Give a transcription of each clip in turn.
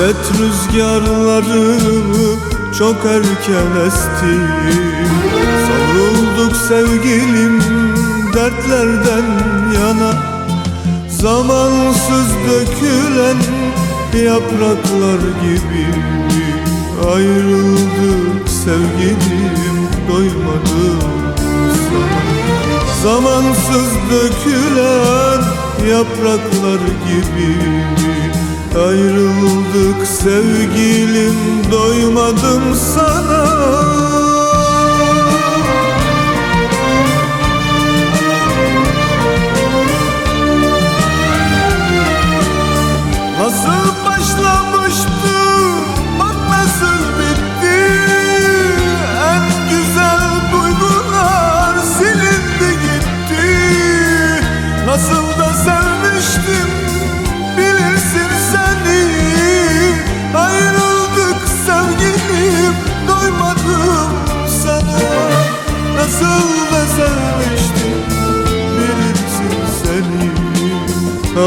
Hasret rüzgarları çok erken esti. Savrulduk sevgilim dertlerden yana. Zamansız dökülen yapraklar gibi Ayrıldık sevgilim doymadım sana. Zamansız dökülen yapraklar gibi Ayrıldık sevgilim doymadım sana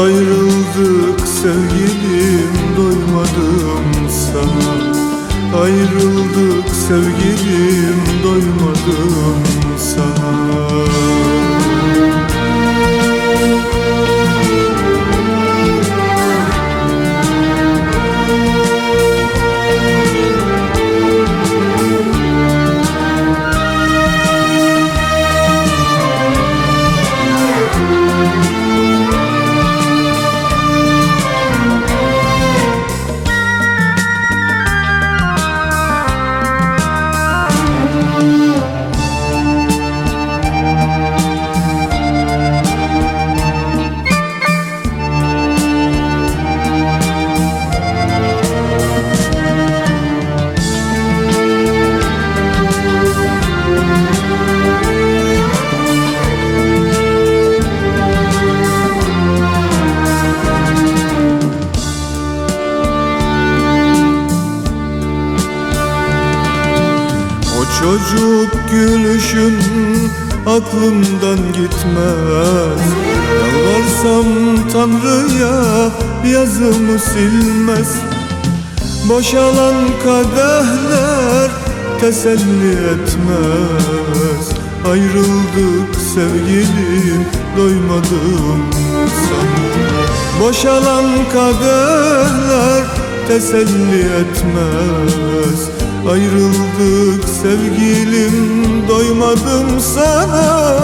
Ayrıldık sevgilim doymadım sana. Ayrıldık sevgilim doymadım sana çocuk gülüşün aklımdan gitmez. Yalvarsam Tanrı'ya yazımı silmez. Boşalan kadehler teselli etmez. Ayrıldık sevgilim doymadım sana. Boşalan kadehler teselli etmez. Ayrıldık sevgilim doymadım sana.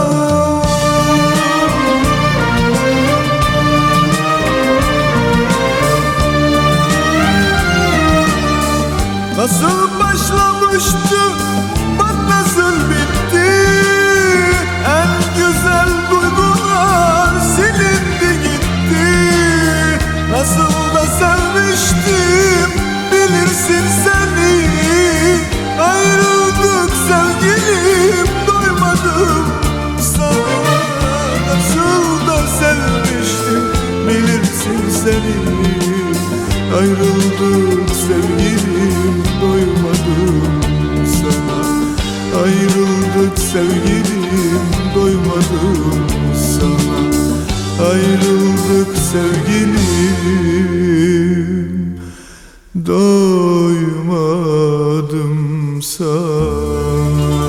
Nasıl başlamıştı Ayrıldık sevgilim doymadım sana. Ayrıldık sevgilim doymadım sana. Ayrıldık sevgilim doymadım sana.